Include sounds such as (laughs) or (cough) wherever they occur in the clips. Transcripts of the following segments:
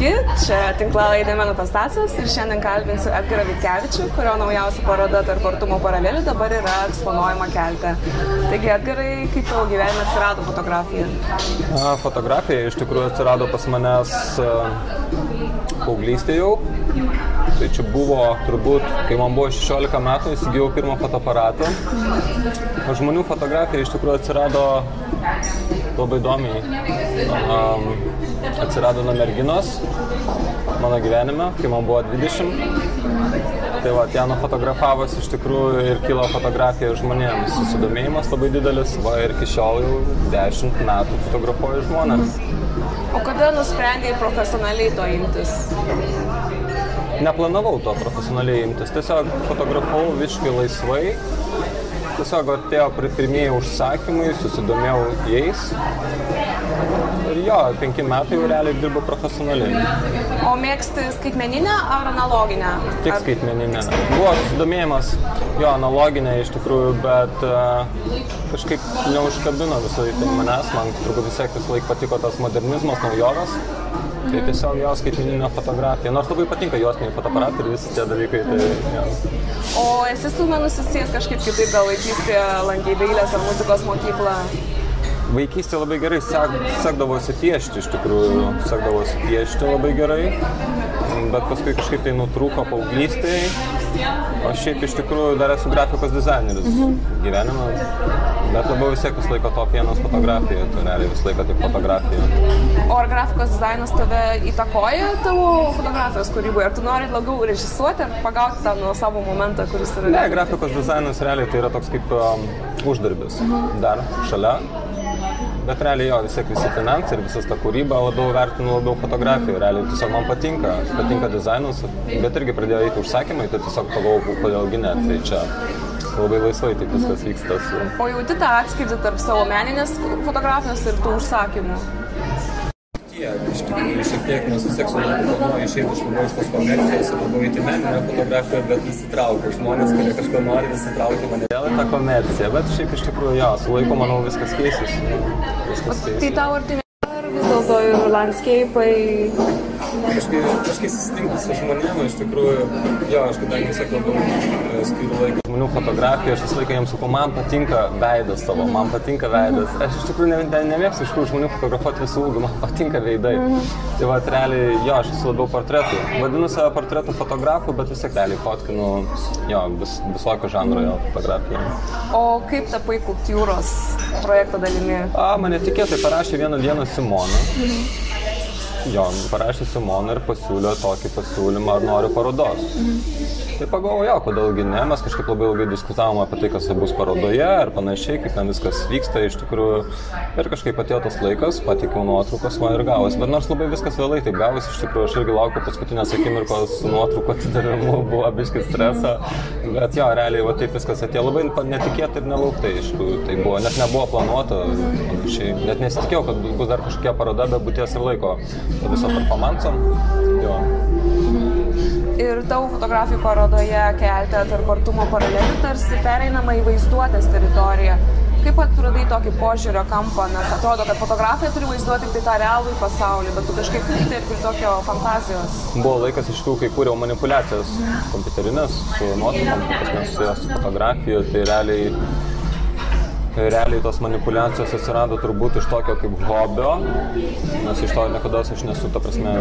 Sveiki, čia tinklalaidė manifestacijos ir šiandien kalbinsiu Edgarą Vitkevičių, kurio naujausia paroda tarp artumo paralelių dabar yra eksponuojama kelte. Taigi, Edgarai, kaip tavo gyvenime atsirado fotografija? Na, fotografija iš tikrųjų atsirado pas manęs paauglystėje jau. Tai čia buvo turbūt, kai man buvo 16 metų, įsigijau pirmą fotoaparatą. Žmonių fotografija iš tikrųjų atsirado labai įdomiai. Um, atsirado nuo merginos mano gyvenime, kai man buvo 20. Tai va, ten nufotografavus iš tikrųjų ir kilo fotografija žmonėms. Susidomėjimas labai didelis, va ir iki šiol jau 10 metų fotografuoju žmonės. O kada nusprendėjai profesionaliai to imtis? Neplanavau to profesionaliai imtis, tiesiog fotografavau visiškai laisvai. Tiesiog atėjo pirmieji užsakymai, susidomėjau jais ir jo, penki metai jau realiai dirbu profesionaliai. O mėgsti skaitmeninę ar analoginę? Tik ar... skaitmeninę. Buvo susidomėjimas, jo, analoginė iš tikrųjų, bet uh, kažkaip neužkabino visai tai manęs, man turbūt vis tiek visą laiką patiko tas modernizmas, naujovas. Tai mhm. tiesiog jo skaitmeninė fotografija. Nors labai patinka juostiniai fotoaparatai ir visi tie dalykai. Tai, jo. O esi su menu susijęs kažkaip kitaip, gal vaikystėje lankiai dailės ar muzikos mokyklą? Vaikystė labai gerai sek, sekdavosi piešti, iš tikrųjų, sekdavosi piešti labai gerai, bet paskui kažkaip tai nutrūko paauglystėje, o šiaip iš tikrųjų dar esu grafikos dizaineris mhm. gyvenime, bet labiau vis tiek vis laiko top vienas fotografija, tai realiai vis laiko tik fotografija. O ar grafikos dizainas tave įtakoja tavo fotografijos kūryboje, ar tu nori labiau režisuoti ar pagauti tą nuo savo momentą, kuris yra? Ne, grafikos dizainas realiai tai yra toks kaip um, uždarbis mhm. dar šalia bet realiai jo, vis tiek visi finansai ir visas ta kūryba labiau vertinu labiau fotografiją, realiai tiesiog man patinka, patinka dizainas, bet irgi pradėjo eiti užsakymai, tai tiesiog pagalvojau, kodėlgi ne, tai čia labai laisvai taip viskas vyksta. Su... O jauti tą atskirtį tarp savo meninės fotografijos ir tų užsakymų? Tiek, iš tikrųjų šiek tiek, nes vis tiek suplanuoju išeiti iš tos komercijos ir labiau įti meninę fotografiją, bet įsitraukiu. Žmonės, kurie kažko nori, įsitraukia mane vėl į tą komerciją, bet šiaip iš tikrųjų, jo, su laiku, manau, viskas keisis. Viskas keisis. Tai tau artimiausia vis dėlto ir landscapai. Kažkaip, kažkaip susitinku su žmonėmis, iš tikrųjų, jo, aš kadangi vis tiek labiau e, skiriu laiko žmonių fotografiją, aš visą laiką jiems sakau, man patinka veidas tavo, man patinka veidas. Aš iš tikrųjų ne, ne, nemėgstu iš tikrųjų žmonių fotografuoti visų ūgių, (laughs) man patinka veidai. Tai va, realiai, jo, aš esu labiau portretų. Vadinu save portretų fotografu, bet vis tiek realiai fotkinu, jo, vis, visokio žanro jo fotografiją. O kaip tapai kultūros projekto dalimi? A, mane tikėtai parašė vieną dieną Simona. Mhm Jo, parašė Simona ir pasiūlė tokį pasiūlymą, ar nori parodos. Mhm. Tai pagalvojau, jo, kodėlgi ne, mes kažkaip labai ilgai diskutavom apie tai, kas bus parodoje ir panašiai, kaip ten viskas vyksta iš tikrųjų. Ir kažkaip atėjo tas laikas, patikiau nuotraukas man ir gavosi. Bet nors labai viskas vėlai taip gavosi, iš tikrųjų aš irgi laukiu paskutinės akimirkos nuotraukų atidavimu, buvo biškis streso. Bet jo, realiai va taip viskas atėjo labai netikėtai ir nelauktai iš tikrųjų. Tai buvo, net nebuvo planuota, panašiai. Net nesitikėjau, kad bus dar kažkokia paroda be būties ir laiko viso performanso. Jo ir tavo fotografijų parodoje kelte tarp artumo paralelių tarsi pereinama į vaizduotės teritoriją. Kaip atradai tokį požiūrio kampą, nes atrodo, kad fotografija turi vaizduoti tik tai tą realų pasaulį, bet tu kažkaip ir tokio fantazijos. Buvo laikas iš tų, kai kūriau manipulacijas kompiuterinės su nuotraukom, nes su fotografija, tai realiai realiai tos manipulacijos atsirado turbūt iš tokio kaip hobio, nes iš to niekada aš nesu, ta prasme,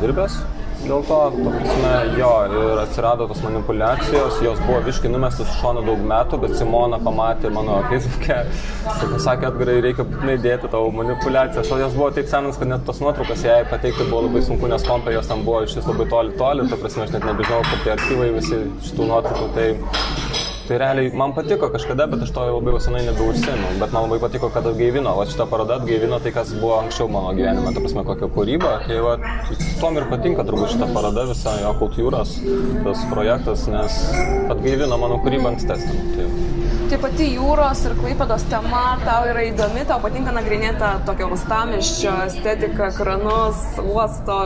dirbęs, Dėl to, to prasme, jo, ir atsirado tos manipulacijos, jos buvo viškai numestas iš šono daug metų, bet Simona pamatė mano Facebook'e, (laughs) sakė, atgarai reikia būtinai dėti tavo manipulacijas, o jos buvo taip senas, kad net tos nuotraukas jai pateikti buvo labai sunku, nes kompai jos tam buvo iš vis labai toli toli, ta prasme, aš net nebežinau, kokie archyvai visi šitų nuotraukų, tai Tai realiai man patiko kažkada, bet aš to labai jau senai nebeužsimu. Bet man labai patiko, kad atgaivino. O šitą parodą atgaivino tai, kas buvo anksčiau mano gyvenime, ta prasme, kokia kūryba. Tai va, tom ir patinka turbūt šitą parodą, visa jo kultūros tas projektas, nes atgaivino mano kūrybą ankstesnį. Tai... Tai pati jūros ir klaipados tema tau yra įdomi, tau patinka nagrinėti tą tokią ustamiščio estetiką, kranus, uosto.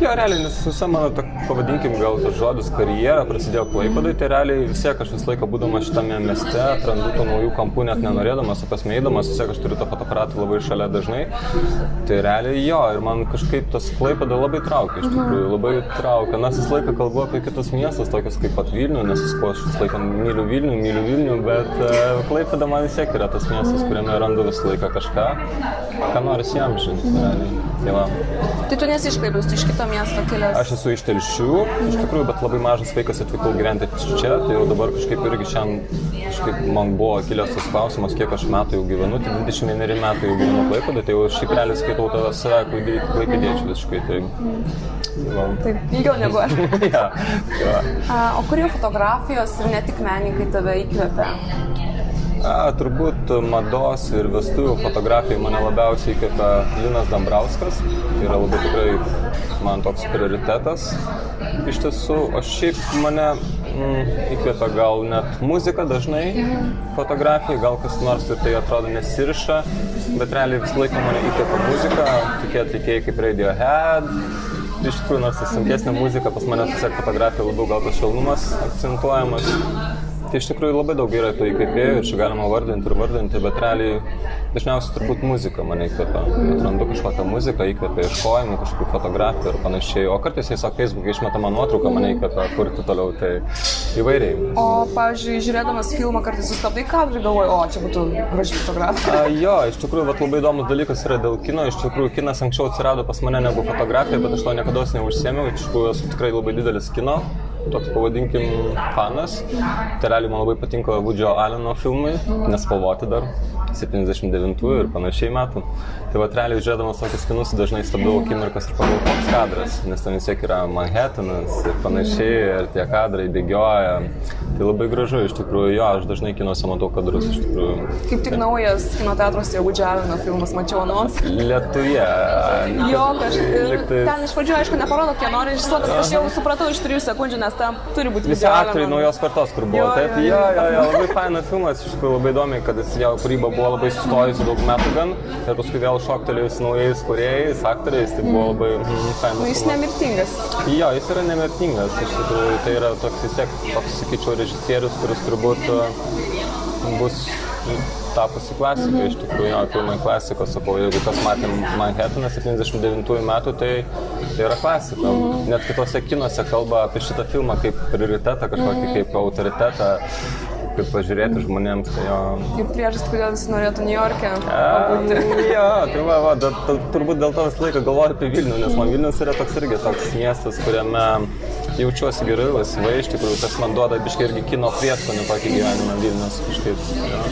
Jo, realiai, nes visą mano, ta, pavadinkim, gal tas žodis karjera prasidėjo klaipadai, tai realiai vis tiek aš visą laiką būdamas šitame mieste atrandu tų naujų kampų, net nenorėdamas, o pasmeidamas, vis tiek aš turiu tą fotoaparatą labai šalia dažnai. Tai realiai jo, ir man kažkaip tas klaipada labai traukia, iš tikrųjų, labai traukia. Nes visą laiką kalbu apie kitus miestus, tokius kaip pat Vilnių, nes aš visą laiką myliu Vilnių, myliu Vilnių, bet Klaipėda man vis tiek yra tas miestas, kuriame randu visą laiką kažką, ką nori jam žinoti. Tai, va. tai tu nesi iš Klaipėdos, tu iš kito miesto kilęs? Aš esu iš Telšių, iš tikrųjų, bet labai mažas vaikas atvykau gyventi čia, tai jau dabar kažkaip irgi šiandien, kažkaip man buvo kilęs tas klausimas, kiek aš metų jau gyvenu, tai 21 metai jau gyvenu Klaipėdoje, tai jau šiaip realiai skaitau tave save klaipėdiečių visiškai. Tai, va. Taip, ilgiau negu aš. (laughs) ja, ja. A, o kurie fotografijos ir ne tik menininkai tave įkvepia? A, turbūt mados ir vestuvių fotografijai mane labiausiai įkvėpia Linas Dambrauskas. Tai yra labai tikrai man toks prioritetas. Iš tiesų, o šiaip mane mm, įkvėpia gal net muzika dažnai fotografijai, gal kas nors ir tai atrodo nesiriša, bet realiai visą laiką mane įkvėpia muzika, tokie atlikėjai kaip Radiohead. Iš tikrųjų, nors sunkesnė muzika, pas mane tiesiog fotografija labiau gal tas švelnumas akcentuojamas. Tai iš tikrųjų labai daug yra tų įkvėpėjų ir čia galima vardinti ir vardinti, bet realiai dažniausiai turbūt muzika mane įkvėpia. Atrandu kažkokią muziką, įkvėpia ieškojimų, kažkokių fotografijų ir panašiai. O kartais tiesiog Facebook'e išmetama nuotrauka mane įkvėpia kurti toliau, tai įvairiai. O, pavyzdžiui, žiūrėdamas filmą kartais sustabdai kadrą ir galvoji, o čia būtų graži fotografija. Jo, iš tikrųjų, vat, labai įdomus dalykas yra dėl kino. Iš tikrųjų, kinas anksčiau atsirado pas mane negu fotografija, bet aš to niekada neužsėmiau. Iš tikrųjų, esu tikrai labai didelis kino toks pavadinkim fanas. Tai realiai man labai patinka Vudžio Aleno filmai, nespalvoti dar, 79 ir panašiai metų. Tai va, realiai žiūrėdamas tokius kinus dažnai stabdau akimirkas ir pagalvoju, koks kadras, nes ten vis tiek yra Manhattanas ir panašiai, ir tie kadrai bėgioja. Tai labai gražu, iš tikrųjų, jo, aš dažnai kinuose matau kadrus, iš tikrųjų. Kaip tik naujas kino teatruose jau Džiavino filmas, mačiau anonsą. Lietuje. Jo, kažkaip. Ten iš pradžių, aišku, neparodo, kieno režisuotas, aš jau supratau iš 3 sekundžių, nes tam turi būti visi aktoriai naujos kartos, kur buvo. Taip, jo, jo, jo, labai fainas filmas, iš tikrųjų labai įdomi, kad jis jo kūryba buvo labai sustojusi daug metų gan ir paskui vėl šoktelėjus naujais kuriejais, aktoriais, tai buvo labai mm, fainas. Nu, jis nemirtingas. Jo, jis yra nemirtingas, iš tikrųjų tai yra toks vis tiek, toks, sakyčiau, režisierius, kuris turbūt bus tapusi klasika, mhm. iš tikrųjų, jo, filmai klasikos, sakau, jeigu kas matėm Manhattaną 79 metų, tai tai yra klasika. Mhm. Net kitose kinuose kalba apie šitą filmą kaip prioritetą, kažkokį mhm. kaip autoritetą kaip pažiūrėti žmonėms. Tai jo... Kaip priežastį, kodėl visi norėtų New York'e. (laughs) Jo, tai va, va da, da, turbūt dėl to visą laiką galvoju apie Vilnių, nes man Vilnius yra toks irgi toks miestas, kuriame jaučiuosi gerai, laisvai, iš tikrųjų, tas man duoda biškai irgi kino prieskonį tokį gyvenimą Vilnius kažkaip. Jo.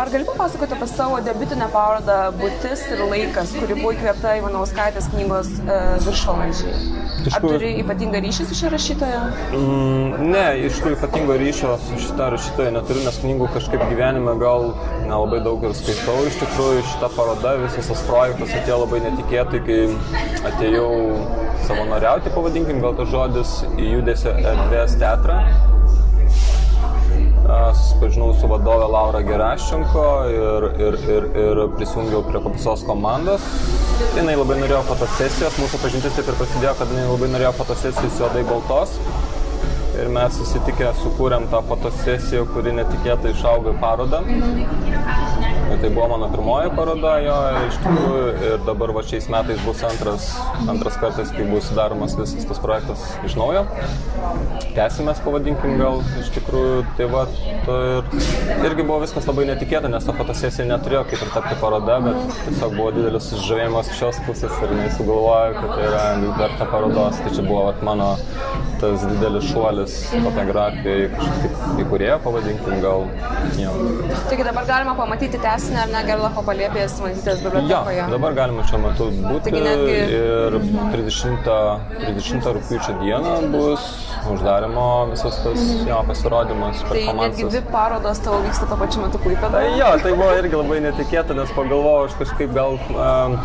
Ar gali papasakoti apie savo debiutinę parodą Būtis ir laikas, kuri buvo įkvėpta Ivanauskaitės knygos e, viršvalandžiai? Ar turi ypatingą ryšį su šia rašytoja? Mm, ne, iš tikrųjų ypatingo ryšio su šita rašytoja neturiu, nes knygų kažkaip gyvenime gal nelabai daug ir skaitau. Iš tikrųjų šita paroda, visas tas projektas atėjo labai netikėtai, kai atėjau savanoriauti, pavadinkim gal tas žodis, judesio erdvės teatrą susipažinau su vadove Laura Geraščenko ir, ir, ir, ir prisijungiau prie visos komandos. Jis labai norėjo fotosesijos, mūsų pažintis taip ir prasidėjo, kad jis labai norėjo fotosesijos juodai baltos. Ir mes susitikę sukūrėm tą fotosesiją, kuri netikėtai išaugo į parodą. Ir tai buvo mano pirmoji paroda jo iš tikrųjų ir dabar va šiais metais bus antras, antras kartas, kai bus daromas visas tas projektas iš naujo. Tęsimės, pavadinkim gal iš tikrųjų. Tai va, ir, irgi buvo viskas labai netikėta, nes ta fotosesija neturėjo kaip ir tapti paroda, bet tiesiog buvo didelis sužavėjimas iš šios pusės ir jis sugalvojo, kad tai yra verta parodos. Tai čia buvo vat, mano tas didelis šuolis fotografijai kažkaip įkūrėjo, pavadinkim gal. Jo. Taigi dabar galima pamatyti tęsinį ar ne Gerlacho palėpės Matytės bibliotekoje? Jo, dabar galima šiuo metu būti netgi... ir 30, 30 rūpiučio dieną bus uždarimo visas tas jo pasirodymas. Tai netgi dvi parodos tavo vyksta tuo pačiu metu Klaipėdoje? Tai jo, tai buvo irgi labai netikėta, nes pagalvojau, aš kažkaip gal, um,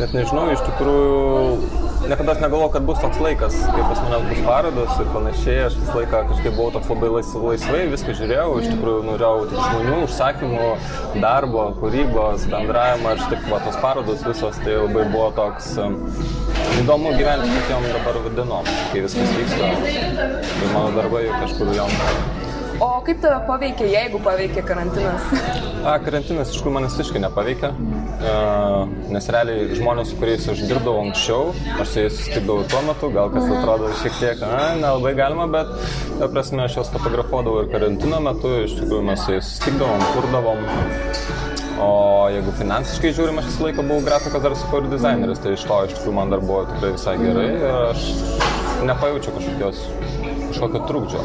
net nežinau, iš tikrųjų niekada negalvojau, kad bus toks laikas, kai pas mane bus parodos ir panašiai. Aš visą laiką kažkaip buvau toks labai laisvai, viską žiūrėjau, iš tikrųjų norėjau tik žmonių, užsakymų, darbo, kūrybos, bendravimo. Ir štai va, tos parodos visos tai labai buvo toks įdomu gyventi tokiam dabar dienom, kai viskas vyksta. Tai mano darbai kažkur jom. O kaip tave paveikė, jeigu paveikė karantinas? A, karantinas iš tikrųjų manęs visiškai nepaveikė, nes realiai žmonės, su kuriais aš dirbdavau anksčiau, aš su jais susitikdavau tuo metu, gal kas atrodo šiek tiek, na, nelabai galima, bet, ta prasme, aš juos fotografuodavau ir karantino metu, iš tikrųjų mes su jais susitikdavom, kurdavom. O jeigu finansiškai žiūrim, aš visą laiką buvau grafikas dar su ir dizaineris, tai iš to iš tikrųjų man dar buvo tikrai visai gerai ir aš nepajaučiu kažkokios kažkokio trukdžio.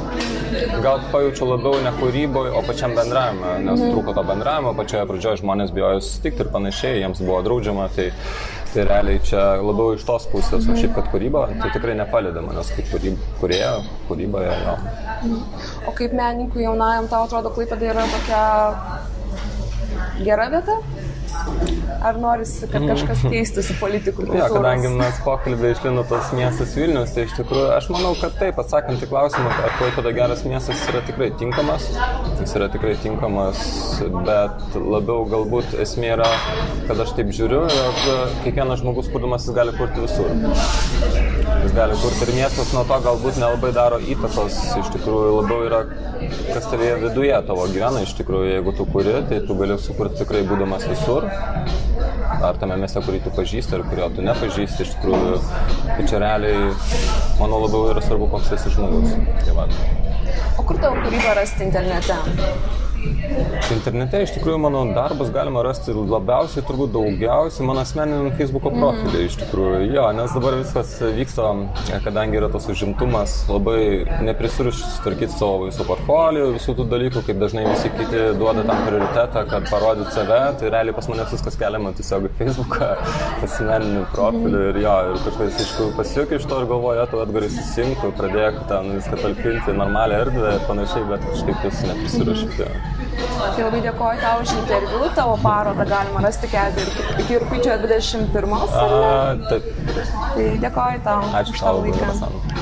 Gal pajaučiu labiau ne kūryboje, o pačiam bendravime, nes mm. trūko to bendravimo, pačioje pradžioje žmonės bijojo susitikti ir panašiai, jiems buvo draudžiama, tai, tai realiai čia labiau iš tos pusės, mm. o šiaip kad kūryba, tai tikrai nepalėdė manęs kaip kūrėjo, kūryboje jo. O kaip menininkų jaunajam, tau atrodo, Klaipėda yra tokia gera vieta? Ar norisi, kad kažkas (laughs) keistųsi politikų? Jo, ja, kadangi mes pokalbė išlino tas miestas Vilnius, tai iš tikrųjų aš manau, kad taip, atsakant į klausimą, ar Klaipėda geras miestas yra tikrai tinkamas, jis yra tikrai tinkamas, bet labiau galbūt esmė yra, kad aš taip žiūriu, jog kiekvienas žmogus kurdamas jis gali kurti visur. Jis gali kurti ir miestas nuo to galbūt nelabai daro įtakos, iš tikrųjų labiau yra, kas tavėje viduje tavo gyvena, iš tikrųjų, jeigu tu kuri, tai tu gali sukurti tikrai būdamas visur ar tame mieste, kurį tu pažįsti, ar kurio tu nepažįsti, iš tikrųjų, tai čia realiai, manau, labiau yra svarbu, koks esi žmogus. Tai va. o kur tavo kūrybą rasti internete? Internete iš tikrųjų mano darbus galima rasti labiausiai, turbūt daugiausiai mano asmeniniam Facebook'o profilį iš tikrųjų. Jo, nes dabar viskas vyksta, kadangi yra tas užimtumas, labai neprisiriš sutvarkyti savo visų portfolio, visų tų dalykų, kaip dažnai visi kiti duoda tam prioritetą, kad parodyt save, tai realiai pas mane viskas keliama tiesiog į Facebook'ą, (laughs) asmeninį profilį ir jo, ir kažkas iš tikrųjų pasijuokia iš to ir galvoja, tu atgarai susijungtų, pradėk ten viską talpinti, normalią erdvę ir panašiai, bet kažkaip vis neprisiriš. Mhm. Tai labai dėkoju tau už interviu, tavo parodą galima rasti kelti iki rūpiučio 21. A, taip. Tai dėkoju tau. Ačiū tau.